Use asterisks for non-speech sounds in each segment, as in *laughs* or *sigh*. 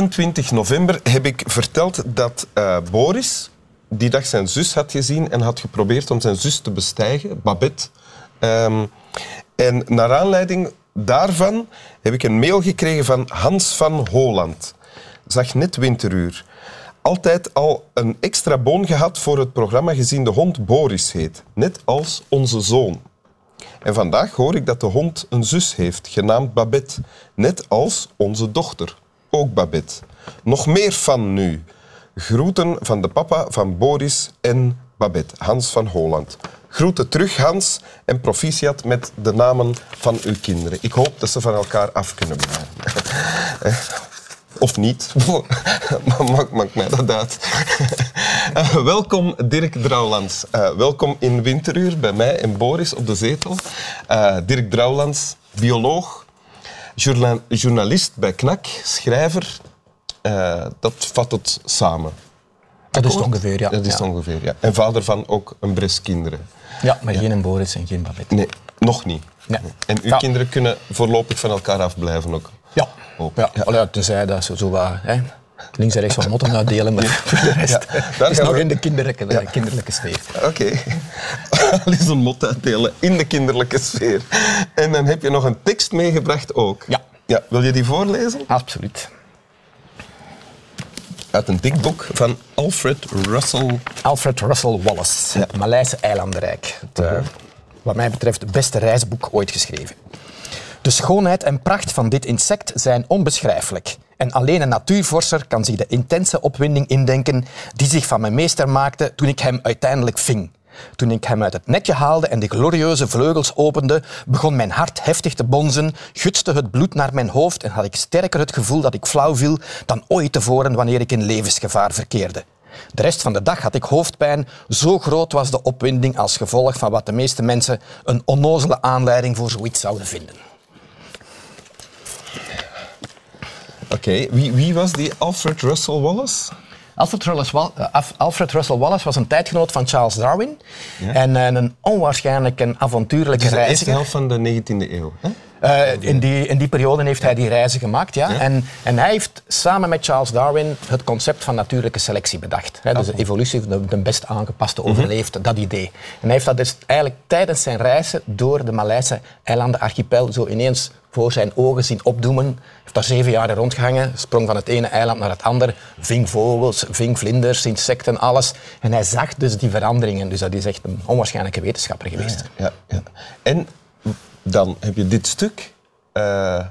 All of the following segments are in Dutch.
28 november heb ik verteld dat eh, Boris die dag zijn zus had gezien en had geprobeerd om zijn zus te bestijgen, Babette. Ehm, en naar aanleiding daarvan heb ik een mail gekregen van Hans van Holland. Zag net Winteruur. Altijd al een extra boon gehad voor het programma gezien de hond Boris heet. Net als onze zoon. En vandaag hoor ik dat de hond een zus heeft, genaamd Babette. Net als onze dochter, ook Babette. Nog meer van nu. Groeten van de papa van Boris en Babette, Hans van Holland. Groeten terug, Hans, en proficiat met de namen van uw kinderen. Ik hoop dat ze van elkaar af kunnen blijven. *laughs* Of niet. *laughs* maakt, maakt mij dat uit. *laughs* Eh, welkom Dirk Drouwlands. Eh, welkom in Winteruur bij mij en Boris op de zetel. Eh, Dirk Drouwlands, bioloog, journa- journalist bij KNAK, schrijver. Eh, dat vat het samen. Dat is het ongeveer, ja. Dat is ja. ongeveer, ja. En vader van ook een bres kinderen. Ja, maar geen een Boris en geen Babette. Nee, nog niet. Nee. En uw Ja. kinderen kunnen voorlopig van elkaar afblijven ook. Ja. Ook, Ja. ja. Allee, tenzij dat ze zo wat, hè, links en rechts wat motten uitdelen, maar *laughs* voor de rest Ja, daar is nog we- in de kinderlijke, de kinderlijke sfeer. Oké. *laughs* Al is een mot uitdelen in de kinderlijke sfeer. En dan heb je nog een tekst meegebracht ook. Ja. ja. Wil je die voorlezen? Absoluut. Uit een dik boek van Alfred Russel. Alfred Russel Wallace, Het Maleise Eilandenrijk. Het, eh, wat mij betreft het beste reisboek ooit geschreven. De schoonheid en pracht van dit insect zijn onbeschrijfelijk. En alleen een natuurvorser kan zich de intense opwinding indenken die zich van mijn meester maakte toen ik hem uiteindelijk ving. Toen ik hem uit het netje haalde en de glorieuze vleugels opende, begon mijn hart heftig te bonzen, gutste het bloed naar mijn hoofd en had ik sterker het gevoel dat ik flauw viel dan ooit tevoren wanneer ik in levensgevaar verkeerde. De rest van de dag had ik hoofdpijn. Zo groot was de opwinding als gevolg van wat de meeste mensen een onnozele aanleiding voor zoiets zouden vinden. Oké, wie, wie was die Alfred Russel Wallace? Alfred Russel, eh, Wallace was een tijdgenoot van Charles Darwin. En eh, een onwaarschijnlijk en avontuurlijke De eerste reiziger. helft van de 19e eeuw. Hè? Eh, in, die, in die periode heeft hij die reizen gemakt. Ja? En, en hij heeft samen met Charles Darwin het concept van natuurlijke selectie bedacht. Hè? Dus de evolutie, de, de best aangepaste overleeft, dat idee. En hij heeft dat dus eigenlijk tijdens zijn reizen door de Maleise eilandenarchipel zo ineens voor zijn ogen zien opdoemen. Hij heeft daar zeven jaar rondgehangen, sprong van het ene eiland naar het andere, ving vogels, ving vlinders, insecten, alles. En hij zag dus die veranderingen. Dus dat is echt een onwaarschijnlijke wetenschapper geweest. Ja, ja. En dan heb je dit stuk. Eh,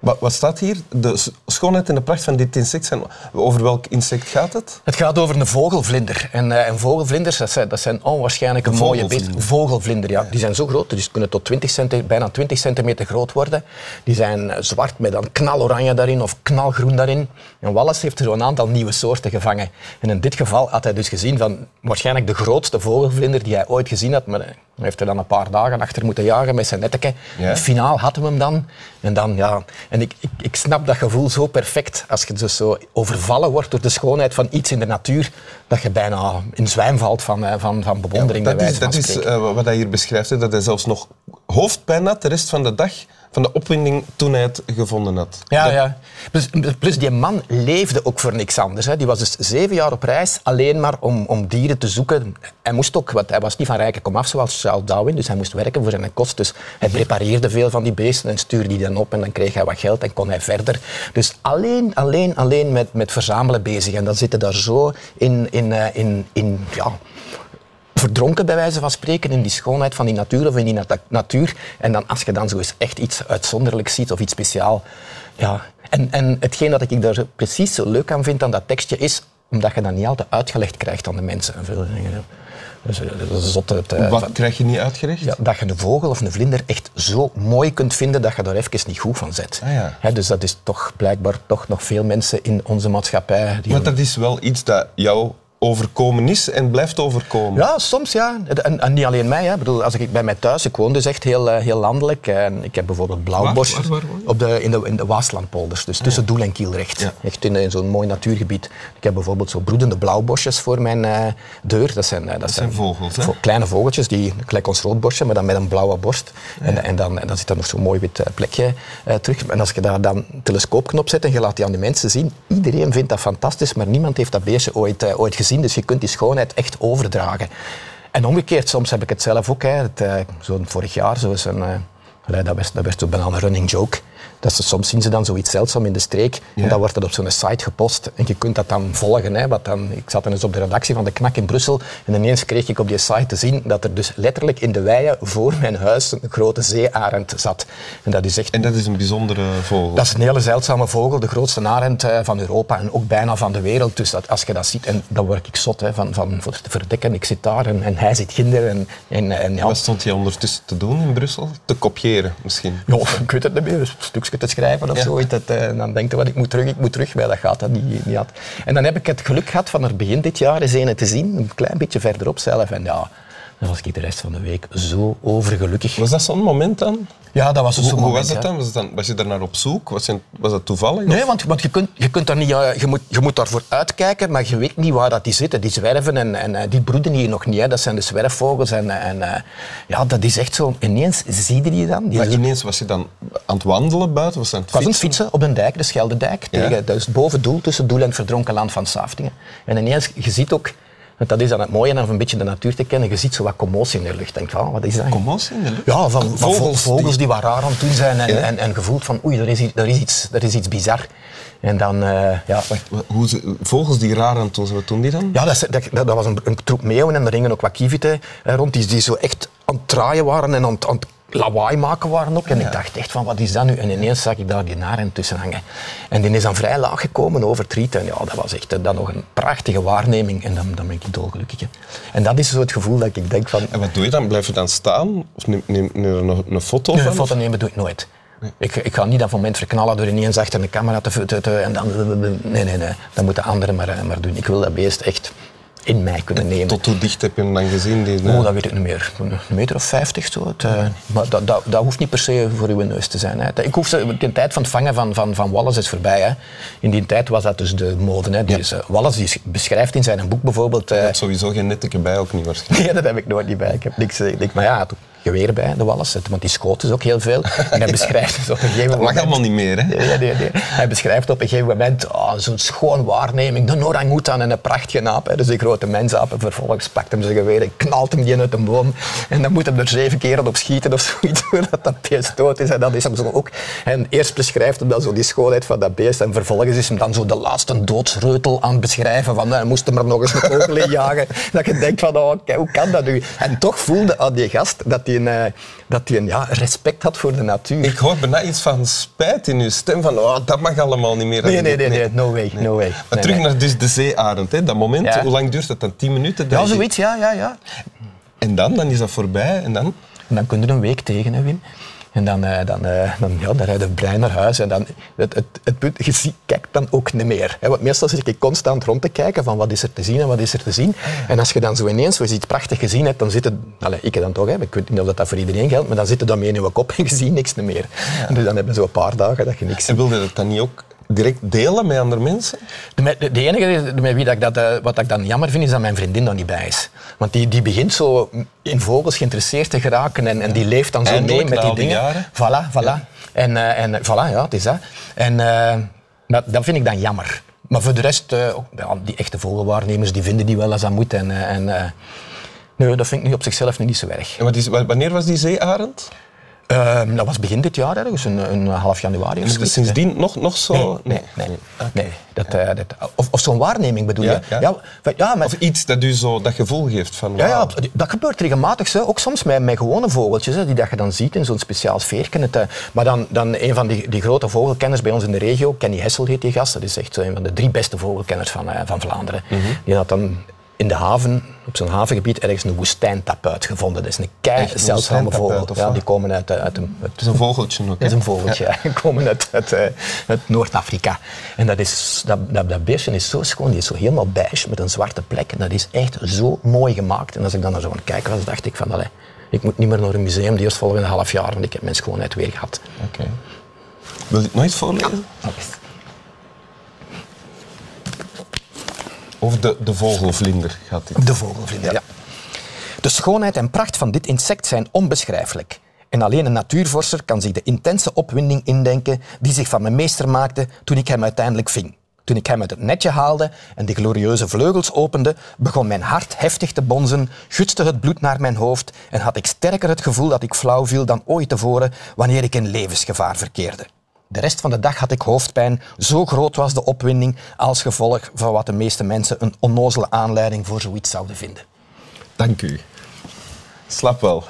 wat, wat staat hier? De schoonheid en de pracht van dit insect. Zijn, over welk insect gaat het? Het gaat over een vogelvlinder. En, eh, en vogelvlinders, dat zijn, dat zijn onwaarschijnlijk mooie beesten. Vogelvlinder, ja. Die zijn zo groot, dus die kunnen tot 20 centi- bijna 20 centimeter groot worden. Die zijn eh, zwart met dan knaloranje daarin of knalgroen daarin. En Wallace heeft er zo'n aantal nieuwe soorten gevangen. En in dit geval had hij dus gezien van waarschijnlijk de grootste vogelvlinder die hij ooit gezien had. Maar eh, hij heeft er dan een paar dagen achter moeten jagen met zijn netteke. Ja. Finaal hadden we hem dan. En dan, ja... En ik, ik, ik snap dat gevoel zo perfect. Als je dus zo overvallen wordt door de schoonheid van iets in de natuur, dat je bijna in zwijm valt van, eh, van, van bewondering, dat is, dat is eh, wat hij hier beschrijft. Hè, dat hij zelfs nog hoofdpijn had de rest van de dag van de opwinding toen hij het gevonden had. Ja, ja. Plus, plus die man leefde ook voor niks anders. Hè. Die was dus zeven jaar op reis, alleen maar om, om dieren te zoeken. Hij moest ook, want hij was niet van rijke komaf zoals Charles Darwin, dus hij moest werken voor zijn kost. Dus hij prepareerde veel van die beesten en stuurde die dan op en dan kreeg hij wat geld en kon hij verder. Dus alleen, alleen, alleen met, met verzamelen bezig. En dan zitten daar zo in, in, eh, in, in ja, verdronken, bij wijze van spreken, in die schoonheid van die natuur of in die nat- natuur. En dan, als je dan zo eens echt iets uitzonderlijks ziet of iets speciaal. Ja. En, en hetgeen dat ik daar precies zo leuk aan vind aan dat tekstje is, omdat je dat niet altijd uitgelegd krijgt aan de mensen. En veel dingen. Dus, eh, zot, het, eh, Wat van- krijg je niet uitgerecht? ja, dat je een vogel of een vlinder echt zo mooi kunt vinden dat je daar even niet goed van zet. Ah, ja. Hè, dus dat is toch blijkbaar toch nog veel mensen in onze maatschappij. Die Maar dat is wel iets dat jou overkomen is en blijft overkomen. Ja, soms ja. En, en niet alleen mij. Hè. Ik bedoel, als ik bij mij thuis, ik woon dus echt heel, eh, heel landelijk. En ik heb bijvoorbeeld blauwbos Waar- waar- waar woon je? op de, in, de, in de Waaslandpolders. Dus tussen Doel en Kielrecht. Ja. Echt in, in zo'n mooi natuurgebied. Ik heb bijvoorbeeld zo broedende blauwbosjes voor mijn eh, deur. Dat zijn, eh, dat zijn vogels, hè? vo- kleine vogeltjes, die gelijk ons roodborstje, maar dan met een blauwe borst. En, en, dan, en dan zit er nog zo'n mooi wit plekje eh, terug. En als je daar dan een telescoopknop zet en je laat die aan de mensen zien, iedereen vindt dat fantastisch, maar niemand heeft dat beestje ooit, ooit gezien. Dus je kunt die schoonheid echt overdragen. En omgekeerd, soms heb ik het zelf ook. Hè. Het, eh, zo'n vorig jaar, zo is een, eh, dat, werd, dat werd zo een running joke. Dat ze, soms zien ze dan zoiets zeldzaam in de streek Ja. en dan wordt het op zo'n site gepost. En je kunt dat dan volgen. Hè, wat dan, ik zat dan eens op de redactie van de Knak in Brussel en ineens kreeg ik op die site te zien dat er dus letterlijk in de weien voor mijn huis een grote zeearend zat. En dat is echt En dat is een bijzondere vogel. dat is een hele zeldzame vogel, de grootste arend eh, van Europa en ook bijna van de wereld. Dus dat, als je dat ziet, en dan word ik zot hè, van, van voor te verdekken. Ik zit daar en, en hij zit ginder. En, en, en ja, Wat stond hij ondertussen te doen in Brussel? Te kopiëren misschien. ja, *laughs* ik weet het niet meer, een te schrijven of Ja. zoiets. Dat, eh, en dan denk je, wat, ik moet terug, ik moet terug. Maar dat gaat dat niet, niet had. En dan heb ik het geluk gehad van er begin dit jaar eens een te zien, een klein beetje verderop zelf. En ja, dan was ik de rest van de week zo overgelukkig. Was dat zo'n moment dan? Ja, dat was Hoe, zo'n hoe moment, was het ja. dan? Was, het dan? was je daar naar op zoek? Was, je, was dat toevallig? Nee, of- want, want je, kunt, je kunt daar niet, eh, je, moet, je moet daarvoor uitkijken, maar je weet niet waar dat die zitten. Die zwerven en, en eh, die broeden hier nog niet. Hè. Dat zijn de zwerfvogels. En, en eh, ja, dat is echt zo. Ineens zie je die dan. Die Maar ineens was je dan aan het wandelen buiten? Was je aan het ik was het fietsen? fietsen op een dijk, de Scheldedijk. Ja. Tegen, dat is boven Doel, tussen Doel en het verdronken land van Saftingen. En ineens, je ziet ook, want dat is dan het mooie aan een beetje de natuur te kennen, je ziet zo wat commotie in de lucht. Denk, oh, wat is dat? Commotie in de lucht? Ja, van, van Vogels die- wat raar aan het doen zijn en, Ja. en, en gevoeld van oei, er is, iets- er is, iets, er is iets bizar. En dan, eh, ja, Hoe ze, vogels die raar aan het doen zijn, wat doen die dan? ja, dat, dat, dat was een, een troep meeuwen en er hingen ook wat kievieten eh, rond die, die zo echt aan het draaien waren en aan, aan het lawaai maken waren ook. En ik dacht echt van, wat is dat nu? En ineens zag ik daar die naren tussen hangen. En die is dan vrij laag gekomen over het riet. En ja, dat was echt eh, dan nog een prachtige waarneming. En dan, dan ben ik dolgelukkig. hè. En dat is zo het gevoel dat ik denk van... En wat doe je dan? Blijf je dan staan? Of neem, neem, neem er nog een foto van? een foto nemen doe ik nooit. Ik, ik ga niet dat moment verknallen door ineens achter een camera te, te, te- en dan... Nee, nee, nee. Dat moeten anderen maar, eh, maar doen. Ik wil dat beest echt in mij kunnen nemen. Tot hoe dicht heb je hem dan gezien? Die, Oh, dat weet ik niet meer. Een meter of vijftig zo. Het, eh, maar dat, dat, dat hoeft niet per se voor uw neus te zijn. Hè. Ik hoef ze, de tijd van het vangen van, van, van Wallace is voorbij. Hè. In die tijd was dat dus de mode. Hè. Die is, eh, Wallace die beschrijft in zijn boek bijvoorbeeld... eh, Je hebt sowieso geen netteke bij, ook niet waarschijnlijk. *laughs* Nee, dat heb ik nooit niet bij. Ik heb niks. Ik maar ja, geweer bij, de Wallace, want die schoot dus ook heel veel. En hij beschrijft dus op een gegeven Dat moment... mag allemaal niet meer, hè? Nee, nee, nee. Hij beschrijft op een gegeven moment oh, zo'n schoon waarneming. De orang-oetan en een prachtige aap. Hè. Dus die grote mensaap. En vervolgens pakt hem zijn geweer en knalt hem die uit een boom. En dan moet hem er zeven keren op schieten of zoiets. *laughs* Voordat dat beest dood is. En dat is hem zo ook. En eerst beschrijft hem dan zo die schoonheid van dat beest. En vervolgens is hem dan zo de laatste doodsreutel aan het beschrijven. Van, hij moest hem er nog eens een kogel in jagen. *laughs* Dat je denkt van, oh, hoe kan dat nu? En toch voelde aan die gast dat hij eh, dat hij een ja, respect had voor de natuur. Ik hoor bijna iets van spijt in uw stem, van oh, dat mag allemaal niet meer. Nee, nee, nee, nee, no way, no way. Maar terug naar dus de zeearend, hè, dat moment. Hoe lang duurt dat dan? Tien minuten? Ja, zoiets, ja, ja, ja. En dan? Dan is dat voorbij. En dan? En dan kun je er een week tegen, hè, Wim. En dan, eh, dan, eh, dan, ja, dan rijdt de brein naar huis. En dan, het, het, het, punt, je ziet, kijkt dan ook niet meer. Hè. Want meestal zit ik constant rond te kijken van wat is er te zien en wat is er te zien. En als je dan zo ineens zo iets prachtig gezien hebt, dan zit het... Allez, ik dan toch, hè. ik weet niet of dat voor iedereen geldt, maar dan zit het dan mee in je kop *laughs* en je ziet niks meer. En dus dan heb je zo een paar dagen dat je niks ziet. En wilde je dat dan niet ook direct delen met andere mensen? De, de, de enige met wie dat ik dat, eh, wat ik dan jammer vind, is dat mijn vriendin dan niet bij is. Want die, die begint zo in vogels geïnteresseerd te geraken en, en die leeft dan zo Eindelijk, mee met die dingen. jaren. Voilà, voilà. En, eh, en voilà, ja, het is dat. En eh, maar dat vind ik dan jammer. Maar voor de rest, ook, ja, die echte vogelwaarnemers, die vinden die wel als dat moet. En, en, nee, dat vind ik nu op zichzelf niet zo erg. En wat is, wa- wanneer was die zeearend? Ehm, dat was begin dit jaar, ergens, een, een half januari. zoiets. sindsdien nog, nog zo? Nee, nee, nee. nee. Dat, eh, dat, of of zo'n waarneming bedoel Ja, je? ja. Ja, van- ja, maar, Of iets dat u zo dat gevoel geeft van... ja, ja, dat gebeurt regelmatig. Hè. Ook soms met, met gewone vogeltjes, hè, die dat je dan ziet in zo'n speciaal sfeerken. Het, eh, maar dan, dan een van die, die grote vogelkenners bij ons in de regio, Kenny Hessel heet die gast, dat is echt zo een van de drie beste vogelkenners van, eh, van Vlaanderen. Die had dan in de haven op zo'n havengebied ergens een woestijntapuit gevonden. Dat is een kei zeldzame vogel. Ja, die komen uit, uit, een, Het is een vogeltje ook. is een vogeltje. ja. *laughs* Die komen uit, uit, eh, uit Noord-Afrika. En dat, is, dat, dat, dat beestje is zo schoon. Die is zo helemaal beige met een zwarte plek. En dat is echt zo mooi gemaakt. En als ik dan naar zo'n kijker was, dacht ik van... Allee, ik moet niet meer naar een museum de eerstvolgende half jaar, want ik heb mijn schoonheid weer gehad. Oké. Wil je het nooit voorlezen? Over de, de vogelvlinder gaat dit. De vogelvlinder, ja. De schoonheid en pracht van dit insect zijn onbeschrijfelijk. En alleen een natuurvorser kan zich de intense opwinding indenken die zich van mijn meester maakte toen ik hem uiteindelijk ving. Toen ik hem uit het netje haalde en de glorieuze vleugels opende, begon mijn hart heftig te bonzen, gutste het bloed naar mijn hoofd en had ik sterker het gevoel dat ik flauw viel dan ooit tevoren wanneer ik in levensgevaar verkeerde. De rest van de dag had ik hoofdpijn. Zo groot was de opwinding als gevolg van wat de meeste mensen een onnozele aanleiding voor zoiets zouden vinden. Dank u. Slap wel.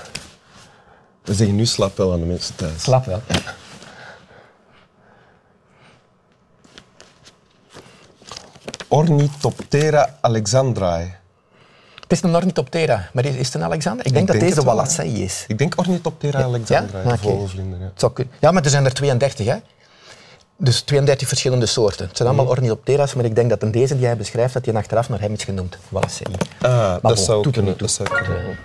We zeggen nu slap wel aan de mensen thuis. Slap wel. Ornithoptera alexandrae. Het is een Ornithoptera, maar is het een Alexander? Ik denk dat denk deze Wallacei is. Ik denk Ornithoptera Ja? de Oké. vogelvlinder. Ja. Het zou kunnen. Ja, maar er zijn er 32, hè? Dus 32 verschillende soorten. Het zijn allemaal Ornithoptera's, maar ik denk dat in deze die hij beschrijft, dat hij achteraf naar hem is genoemd. Wallacei. Ah, dat bon, zou kunnen. Dat zou kunnen.